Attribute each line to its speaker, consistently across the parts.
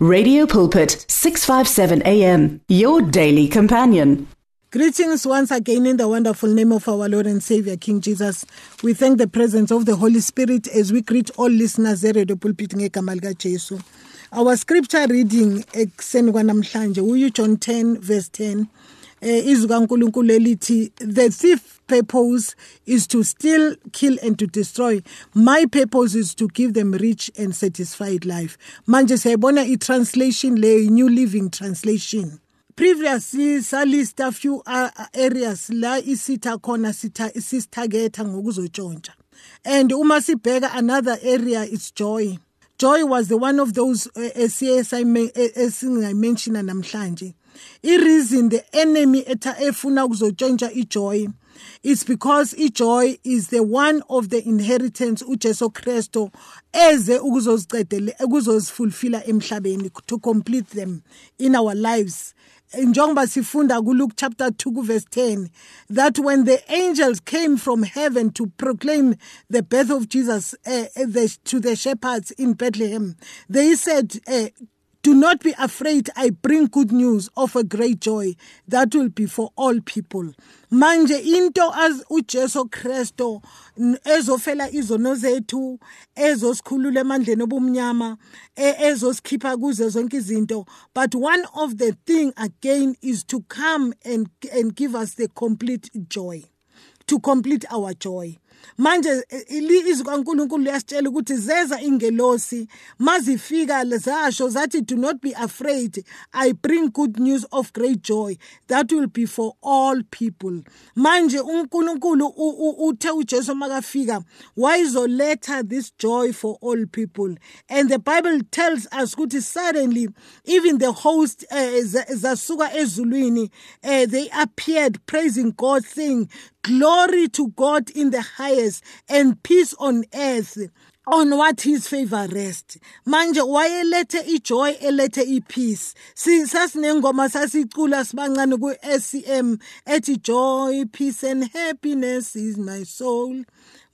Speaker 1: Radio Pulpit 657 AM your daily companion.
Speaker 2: Greetings once again in the wonderful name of our Lord and Savior King Jesus. We thank the presence of the Holy Spirit as we greet all listeners at Radio Pulpit Jesu. Our scripture reading ekuseni kwanamhlanje uyu John 10 verse 10 eh izwi kaNkuluNkulu elithi the thief purpose is to steal kill and to destroy. My purpose is to give them rich and satisfied life. Manje siyayibona i-translation le new living translation. Previously salista few uh, areas la isitha khona sitha sisithagetha ngokuzotshontsha and uma sibheka another area is joy. Joy was the one of those uh, esingayimenshina namhlanje i-reason the enemy efuna ukuzotshontsha ijoy is because ijoy is the one of the inheritance uJesu Kristo eze ukuzozicedela ukuzozifulfilla emhlabeni to complete them in our lives. Njengoba sifunda kuLuke chapter 2 verse 10 that when the angels came from heaven to proclaim the birth of Jesus uh, the, to the shepherds in Bethlehem they said uh, Do not be afraid. I bring good news of a great joy that will be for all people. Manje into as uJesu Kristo ezofela izono zethu ezosikhulula emandleni obumnyama ezosikhipha kuze zonke izinto but one of the thing again is to come and and give us the complete joy to complete our joy manje izwi kaNkuluNkulu liyasitshela ukuthi zeza ingelosi mazifika zasho zathi do not be afraid. I bring good news of great joy that will be for all people. Manje uNkulunkulu uthe uJesu makafika wayizoletha this joy for all people? And the bible tells us ukuthi suddenly even the host uh, zasuka ezulwini uh, they appeared praising God saying glory to God in the highest and peace on earth. On what his favor rest manje wayelethe ijoy elethe ipeace. Sasinengoma sasicula sibancane ku-SCM ethi joy peace and happiness is my soul.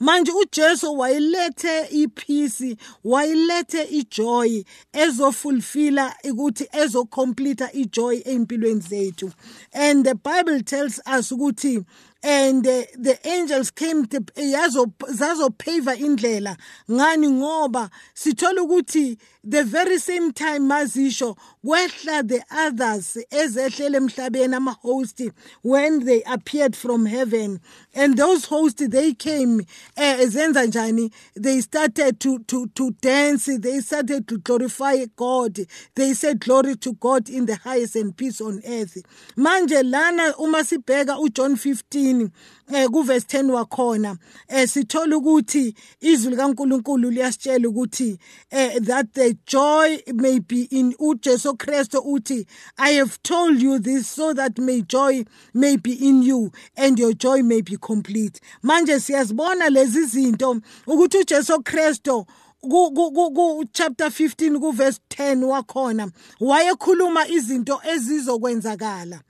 Speaker 2: Manje uJesu wayilethe ipeace wayilethe ijoy ezofulfilla ukuthi ezocomplete ijoy empilweni zethu. And the bible tells us ukuthi and uh, the angels came to yazo zazophaver indlela. Ngani? Ngoba sithola ukuthi the very same time mazisho kwehla the others ezehlele emhlabeni ama host when they appeared from heaven. And those hosts they came uh, zenza njani? They started to to to dance. They started to glorify God. They said glory to God in the highest and peace on earth. Manje lana uma sibheka uJohn 15 eh kuverse 10 wakhona eh sithola ukuthi izwi likaNkuluNkulu liyasitshela ukuthi eh that the joy may be in uJesu Kristo uthi I have told you this so that may joy may be in you and your joy may be complete. Manje siyazibona lezi zinto ukuthi uJesu Kristo ku chapter 15 ku verse 10 wakhona wayekhuluma izinto ezizokwenzakala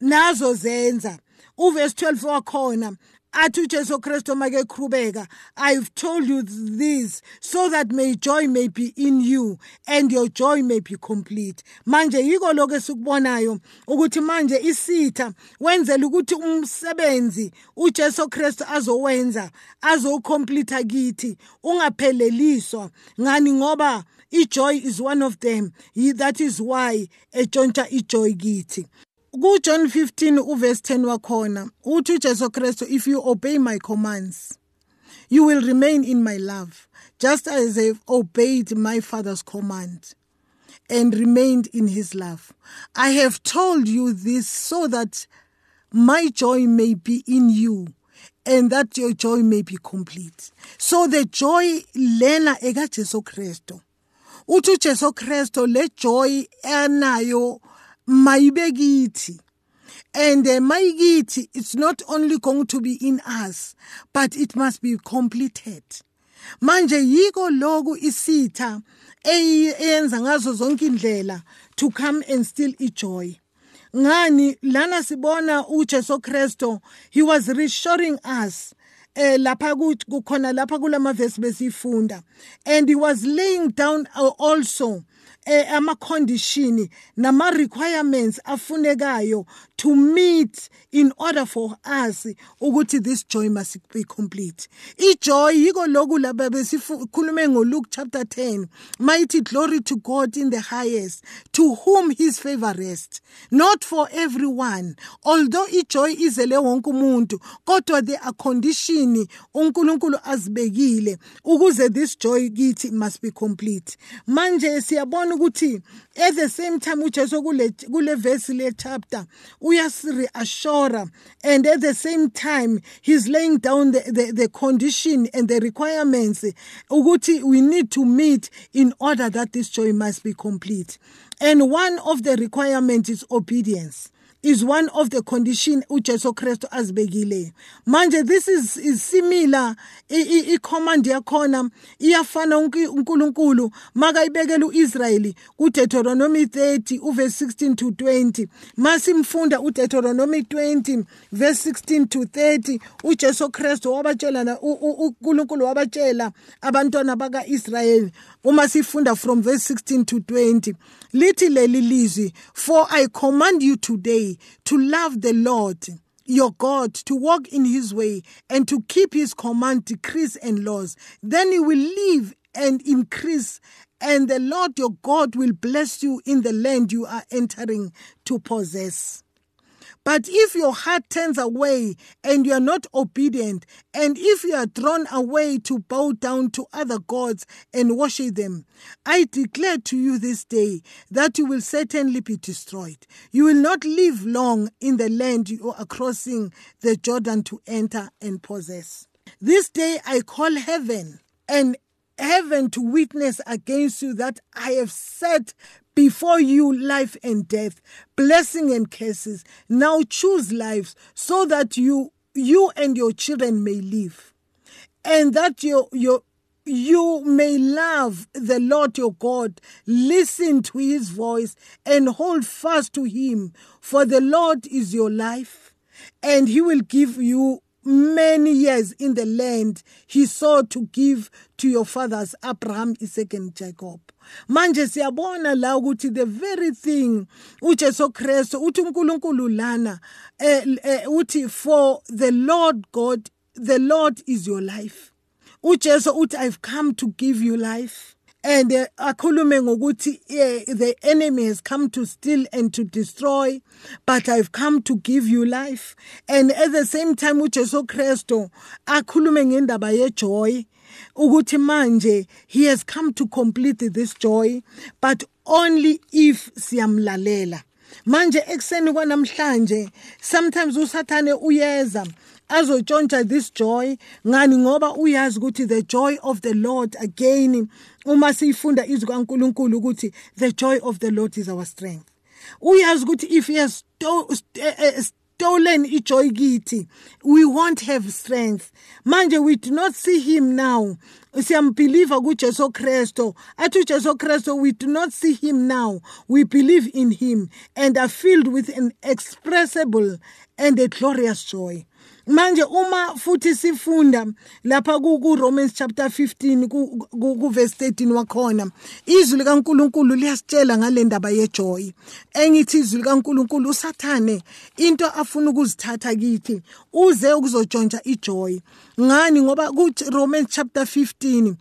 Speaker 2: nazo zenza. Uverse 12 wakhona athi uJesu Kristu make eqhubeka I've told you this so that may joy may be in you and your joy may be complete. Manje yiko lokho esikubonayo ukuthi manje isitha wenzela ukuthi umsebenzi uJesu Kristu azowenza azocomplete kithi ungapheleliswa ngani ngoba ijoy is one of them that is why etshontsha ijoy kithi. kuJohn 15 uverse 10 wakhona uthi uJesu Kristu if you obey my commands you will remain in my love just as I've obeyed my father's command and remained in his love. I have told you this so that my joy may be in you and that your joy may be complete. So the joy lena eka Jesu Kristu uthi uJesu Kristu le joy anayo mayibe kithi and uh, mayikithi it's not only going to be in us but it must be completed. Manje yiko loku isitha eyenza ngazo zonke indlela to come and steal ijoy ngani? Lana sibona uJesu Kristo he was reassuring us eh lapha kukhona lapha kulama verse besifunda. And he was laying down also eh, ama-condition nama-requirements afunekayo to meet in order for us ukuthi this joy must be complete. Ijoy yiko lokhu lapha besikhulume ngoluke chapter 10 mighty glory to god in the highest to whom his favor rests not for everyone although ijoy izele wonke umuntu kodwa there are condition unkulunkulu azibekile ukuze this joy kithi must be complete. Manje siyabona ukuthi at the same time ujesu kule verse le chapter uyasireassure and at the same time he's laying down the, the, the condition and the requirements ukuthi we need to meet in order that this joy must be complete. And one of the requirements is obedience is one of the condition uJesu Kristu azibekile. Manje this is, is similar i command yakhona iyafana uNkulunkulu makayibekela uIsrael kuDeuteronomy 30 uverse 16 to 20 masimfunda uDeuteronomy 20 verse 16 to 30 uJesu Kristu wabatshela uNkulunkulu wabatshela abantwana bakaIsrael uma sifunda from verse 16 to 20 lithi leli lizwi for i command you today to love the lord your God, to walk in his way and to keep his command, decrees, and laws. Then you will live and increase, and the Lord your God will bless you in the land you are entering to possess. But if your heart turns away and you are not obedient, and if you are drawn away to bow down to other gods and worship them, I declare to you this day that you will certainly be destroyed. You will not live long in the land you are crossing the Jordan to enter and possess. This day I call heaven and heaven to witness against you that I have set before you life and death, blessing and curses. Now choose lives so that you you and your children may live. And that your your you may love the Lord your God, listen to his voice, and hold fast to him. For the Lord is your life, and he will give you many years in the land he sought to give to your fathers Abraham, Isaac and Jacob. manje siyabona la ukuthi the very thing uJesu Kristu uthi uNkulunkulu lana eh, eh, uthi for the Lord God the Lord is your life uJesu uthi I've come to give you life and uh, akhulume ngokuthi the enemy has come to steal and to destroy but i've come to give you life. And at the same time ujesu kristu akhulume ngendaba yejoy ukuthi manje he has come to complete this joy but only if siyamlalela. Manje ekuseni kwanamhlanje sometimes usathane uyeza azotshontsha this joy. Ngani? Ngoba uyazi ukuthi the joy of the lord again uma siyifunda izwi kaNkuluNkulu ukuthi the joy of the lord is our strength. Uyazi ukuthi if he has eh, eh, stolen ijoy kithi we won't have strength. Manje we do not see him now. Siyambelieve kuJesu Kristo athi uJesu Kristo we do not see him now. We believe in him and are filled with an expressible and a glorious joy manje uma futhi sifunda lapha ku Romans chapter 15 ku verse 13 wakhona izwi likaNkuluNkulu liyasitshela ngale ndaba yejoy engithi izwi likaNkuluNkulu usathane into afuna ukuzithatha kithi uze ukuzotshontsha ijoy ngani? Ngoba ku Romans chapter 15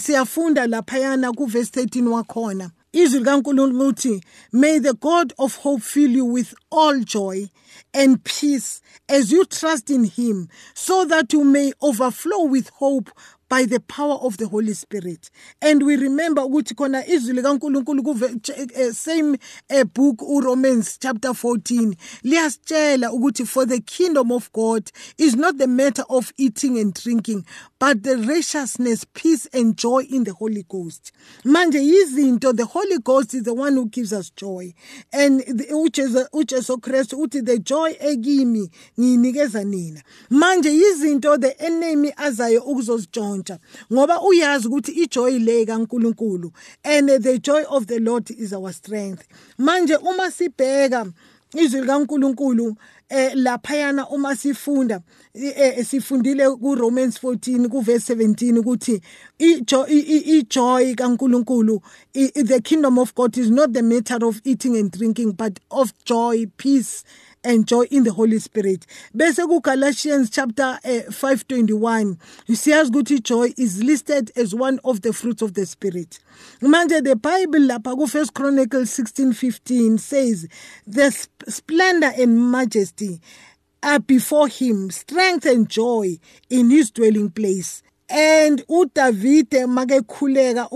Speaker 2: siyafunda laphayana ku verse 13 wakhona. Izwi likaNkulunkulu uthi may the god of hope fill you with all joy and peace as you trust in him so that you may overflow with hope by the power of the Holy Spirit. And we remember ukuthi khona izwi likaNkuluNkulu ku same uh, book uRomans chapter 14 liyasitshela ukuthi for the kingdom of God is not the matter of eating and drinking but the righteousness peace and joy in the Holy Ghost. Manje yizinto the Holy Ghost is the one who gives us joy and uJesu Christ uthi the joy ekimi ngiyinikeza nina. Manje yizinto the enemy azayo ukuzozijona ukuzintshontsha ngoba uyazi ukuthi ijoy le kaNkuluNkulu and the joy of the Lord is our strength. Manje uma sibheka izwi likaNkuluNkulu eh laphayana uma sifunda eh, sifundile ku Romans 14 ku verse 17 ukuthi i joy kaNkuluNkulu the kingdom of God is not the matter of eating and drinking but of joy peace and joy in the Holy Spirit. Bese Galatians chapter uh, 521 siyazi ukuthi joy is listed as one of the fruits of the spirit. Manje the Bible lapha ku First Chronicles 16:15 says the splendor and majesty are before him strength and joy in his dwelling place and uDavide makekhuleka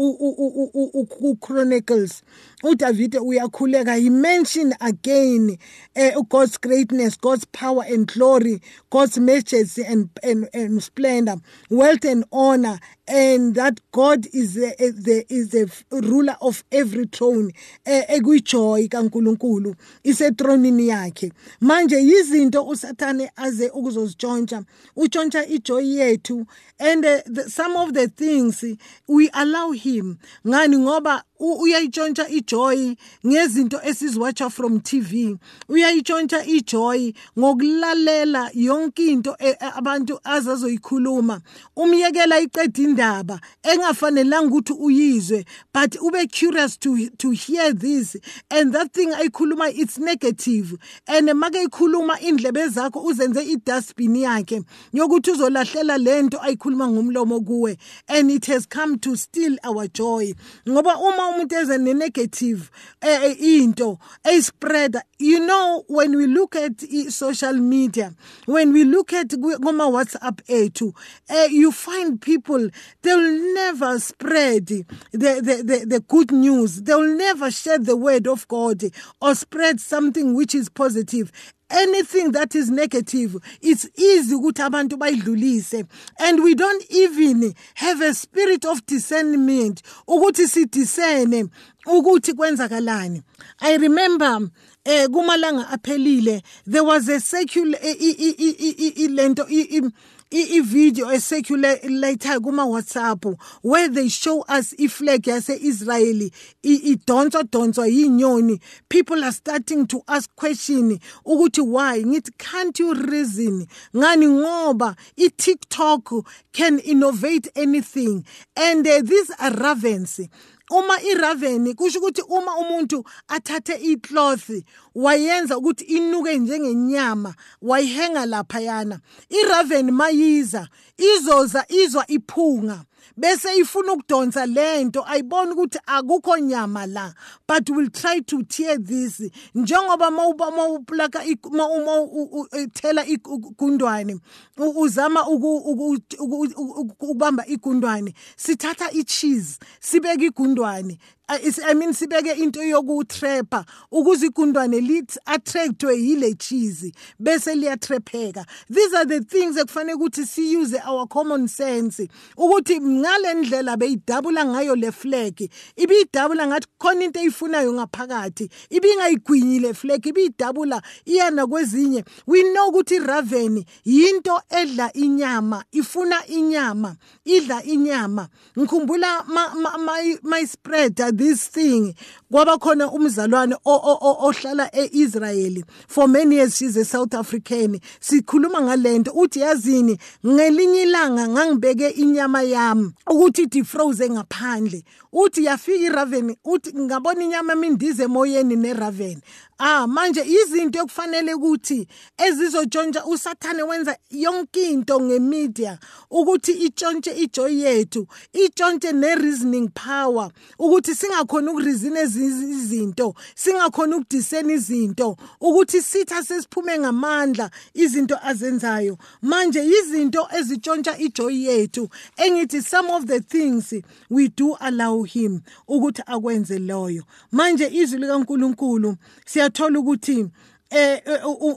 Speaker 2: uChronicles uDavide uyakhuleka he mentioned again uh, God's greatness God's power and glory God's majesty and and, and splendor wealth and honor and that God is the, the is the ruler of every throne ekujoy kaNkuluNkulu isethronini yakhe. Manje yizinto usathane aze ukuzozitshontsha utshontsha ijoy yethu and uh, the, some of the things we allow him. Ngani? Ngoba uyayitshontsha ijoy ngezinto esiziwatcha from TV uyayitshontsha ijoy ngokulalela yonke into e, e, abantu azazoyikhuluma. Umyekela iqeda indaba engafanelanga ukuthi uyizwe but ube curious to to hear this. And that thing ayikhuluma it's negative. And make ikhuluma indlebe zakho uzenze idustbin yakhe yokuthi uzolahlela lento ayikhuluma ngomlomo kuwe. And it has come to steal our joy. Ngoba uma umuntu eze ne-negative uh, into eyispreada you know when we look at social media when we look at kuma-whatsapp ethu uh, you find people they will never spread the, the, the, the good news. They will never share the word of god or spread something which is positive. Anything that is negative it's easy ukuthi abantu bayidlulise. And we don't even have a spirit of discernment ukuthi sidisene ukuthi kwenzakalani? I remember eh kumalanga aphelile there was a secular lento i-video eseculator kuma-whatsapp where they show us i iflag yase-israyeli idonswa donswa yinyoni. People are starting to ask question ukuthi why? Ngithi can't you reason ngani ngoba i-tiktok can innovate anything? And uh, these are ravens uma iraven kusho ukuthi uma umuntu athathe icloth wayenza ukuthi inuke njengenyama wayihenga laphayana. iraven mayiza izoza izwa iphunga. Bese ifuna ukudonsa lento ayibona ukuthi akukho nyama la but will try to tear this. Njengoba mawuplaka uthela igundwane uzama ukubamba igundwane sithatha icheese sibeka igundwane i mean sibeke into yokutrapper ukuze igundwane lithi attractwe yile cheese bese liyatrapheka. These are the things ekufanele ukuthi siyuse our common sense ukuthi ngale ndlela beyidabula ngayo le flag ibiyidabula ngathi khona into eyifunayo ngaphakathi ibingayigwinyi le flag ibiyidabula iyana kwezinye. We know ukuthi raven yinto edla inyama ifuna inyama idla inyama. Ngikhumbula my spreader this thing. Kwaba khona umzalwane ohlala eIsrael for many years she's a South African. Sikhuluma ngalento uthi yazini ngelinye ilanga ngangibeke inyama yami ukuthi defroze ngaphandle. Uthi yafika iraven uthi ngabona inyama mindize emoyeni neraven. Ah manje izinto ekufanele ukuthi ezizotshontsha usathane wenza yonke into ngemedia ukuthi itshontshe ijoy yethu itshontshe ne-reasoning power ukuthi singakhona ukurizina izinto singakhona ukudisena izinto ukuthi sitha sesiphume ngamandla izinto azenzayo. Manje izinto ezitshontsha ijoy yethu engithi some of the things we do allow him ukuthi akwenze loyo. Manje izwi likaNkuluNkulu siyathola ukuthi eh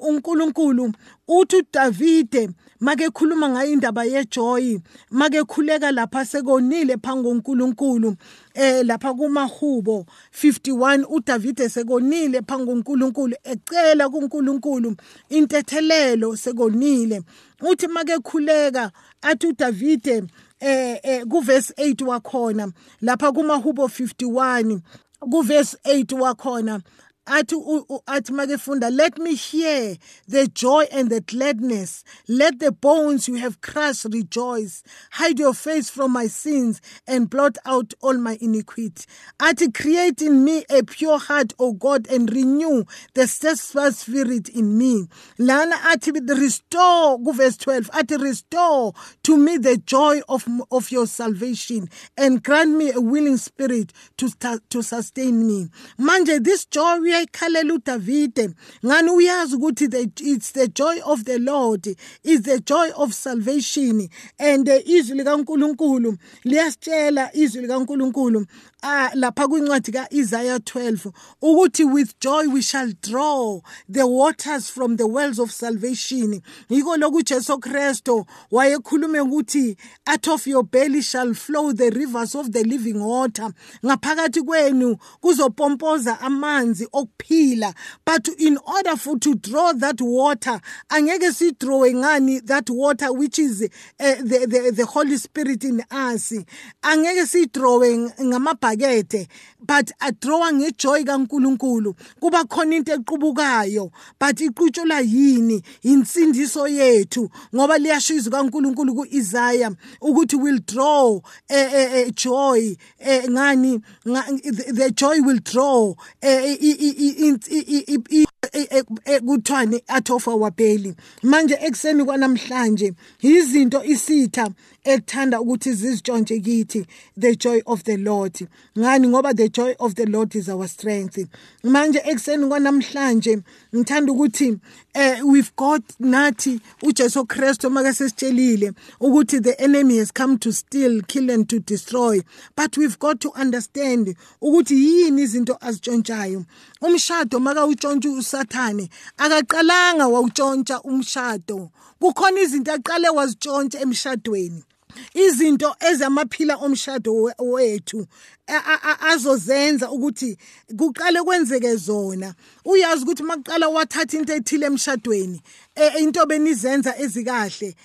Speaker 2: uNkulunkulu uthi uDavide make khuluma ngayo indaba yejoy make khuleka lapha sekonile phango uNkulunkulu eh lapha kumahubo 51 uDavide sekonile phango uNkulunkulu ecela kuNkulunkulu intethelelo sekonile. Uthi make khuleka athi uDavide eh eh kuverse 8 wakhona lapha kumahubo 51 kuverse 8 wakhona athi athi makefunda let me hear the joy and the gladness. Let the bones you have crushed rejoice. Hide your face from my sins and blot out all my iniquity. Athi create in me a pure heart o god and renew the steadfast spirit in me. Lana athi restore kuverse 12 athi restore to me the joy of, of your salvation and grant me a willing spirit to, to sustain me. Manje this joy uyayikhalela udavide. Ngani uyazi ukuthi it's the joy of the lord is the joy of salvation. And izwi likankulunkulu liyasitshela izwi likankulunkulu ah lapha kwincwadi kaIsaiah 12 ukuthi with joy we shall draw the waters from the wells of salvation. Yiko lokhu Jesu Kristo wayekhulume ukuthi out of your belly shall flow the rivers of the living water. Ngaphakathi kwenu kuzopompoza amanzi okuphila but in order for to draw that water angeke sidrowe ngani that water which is uh, the, the the holy spirit in us. Angeke sidrowe ngamabhakede but adrowa ngejoy kaNkuluNkulu. Kuba khona into equbukayo but iqutshulwa yini? Insindiso yethu ngoba liyashiza kaNkuluNkulu kuIsaiah ukuthi will draw eh, eh, eh, joy ngani? Nga- the joy will draw i- i- i- i- i- i- i- kuthwani out of our belly. Manje ekseni kwanamhlanje izinto isitha ekuthanda ukuthi zizitshontshe kithi the joy of the lord. Ngani? Ngoba the joy of the lord is our strength. Manje ekseni kwanamhlanje ngithanda ukuthi eh we've got nathi uJesu Kristu make sesitshelile ukuthi the enemy has come to steal kill and to destroy. But we've got to understand ukuthi yini izinto azitshontshayo umshado maka utshontsha usathane akaqalanga wawutshontsha umshado. Kukhona izinto aqale wazitshontsha emshadweni. Izinto ezamaphila omshado we- wethu a- a- a- azozenza ukuthi kuqale kwenzeke zona. Uyazi ukuthi makuqala wathatha into ethile emshadweni eh, into benizenza ezikahle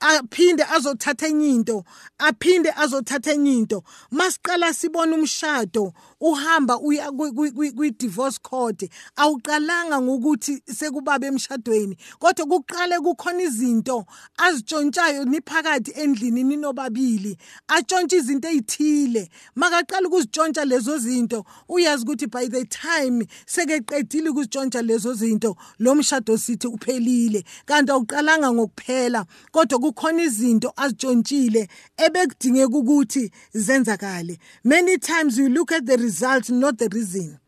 Speaker 2: aphinde azothatha enye into aphinde azothatha enye into. Masiqala sibona umshado uhamba uya kwi- kwi- kwi- kwi-divorce court awuqalanga ngokuthi sekubaba emshadweni kodwa kuqale kukhona izinto azitshontshayo niphakathi endlini ninobabili atshontshe izinto ezithile makaqala ukuzitshontsha lezo zinto uyazi ukuthi by the time sekeqedile ukuzitshontsha lezo zinto lo mshado sithi uphelile. Kanti awuqalanga ngokuphela kodwa kukhona izinto azitshontshile ebekudingeka ukuthi zenzakale many times you look at the result not the reason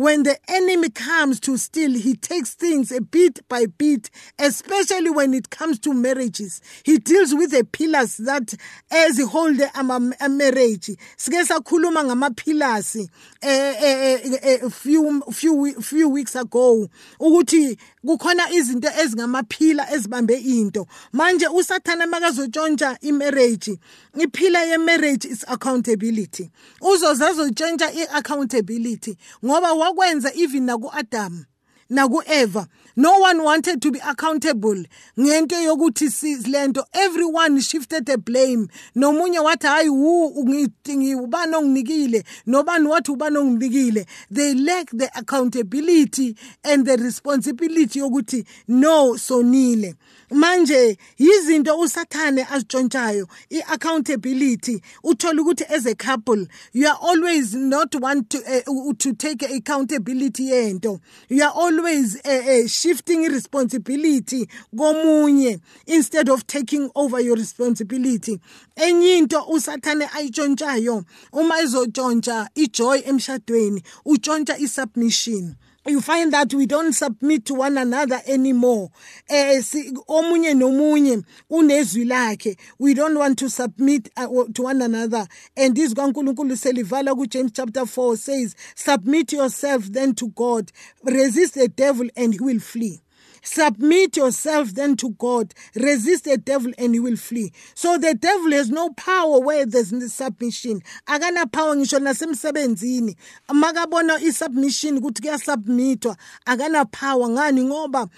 Speaker 2: when the enemy comes to steal, he takes things a bit by bit, especially when it comes to marriages. He deals with the pillars that as he hold a, a marriage. Sike sakhuluma ngama-pillars eh, eh, eh, few, few, few weeks ago ukuthi kukhona izinto ezingamaphila ezibambe into. Manje usathana makazotshontsha imarriage iphila yemarriage is accountability. Uzozazotshontsha i-accountability ngoba wakwenza even naku-adamu naku-eva no one wanted to be accountable ngento yokuthi silento everyone shifted the blame. Nomunye wathi hayi wu ngithi ubani onginikile? Nobani wathi ubani onginikile? They lack the accountability and the responsibility yokuthi no sonile. Manje yizinto usathane azitshontshayo i-accountability. Uthola ukuthi as a couple you are always not want to, uh, to take accountability yento. You are uh, uh, shifting responsibility komunye instead of taking over your responsibility. Enye into usathane ayitshontshayo uma izotshontsha ijoy emshadweni utshontsha isubmission. You find that we don't submit to one another anymore. Eh omunye nomunye unezwi lakhe. We don't want to submit uh, to one another. And this kaNkulunkulu selivala ku James chapter 4 says submit yourself then to God. Resist the devil and he will flee Submit yourself then to God. Resist the devil and he will flee. So the devil has no power where there's no submission. Akana power ngisho nasemsebenzini. Makabona isubmission ukuthi kuyasubmitwa. Akana power ngani ngoba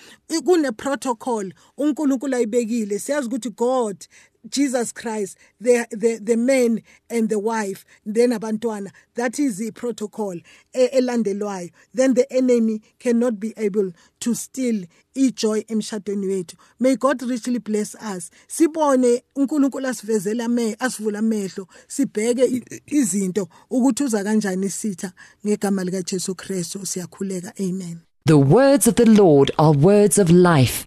Speaker 2: kune protocol uNkulunkulu ayibekile. Siyazi ukuthi God Jesus Christ, the, the, the man and the wife, then abantwana. That is the protocol elandelwayo. Then the enemy cannot be able to steal ijoy emshadweni wethu. May God richly bless us. Sibone uNkulunkulu asivezela me asivula amehlo sibheke izinto ukuthi uza kanjani sitha ngegama lika Kristu siyakhuleka. Amen.
Speaker 3: The words of the Lord are words of life.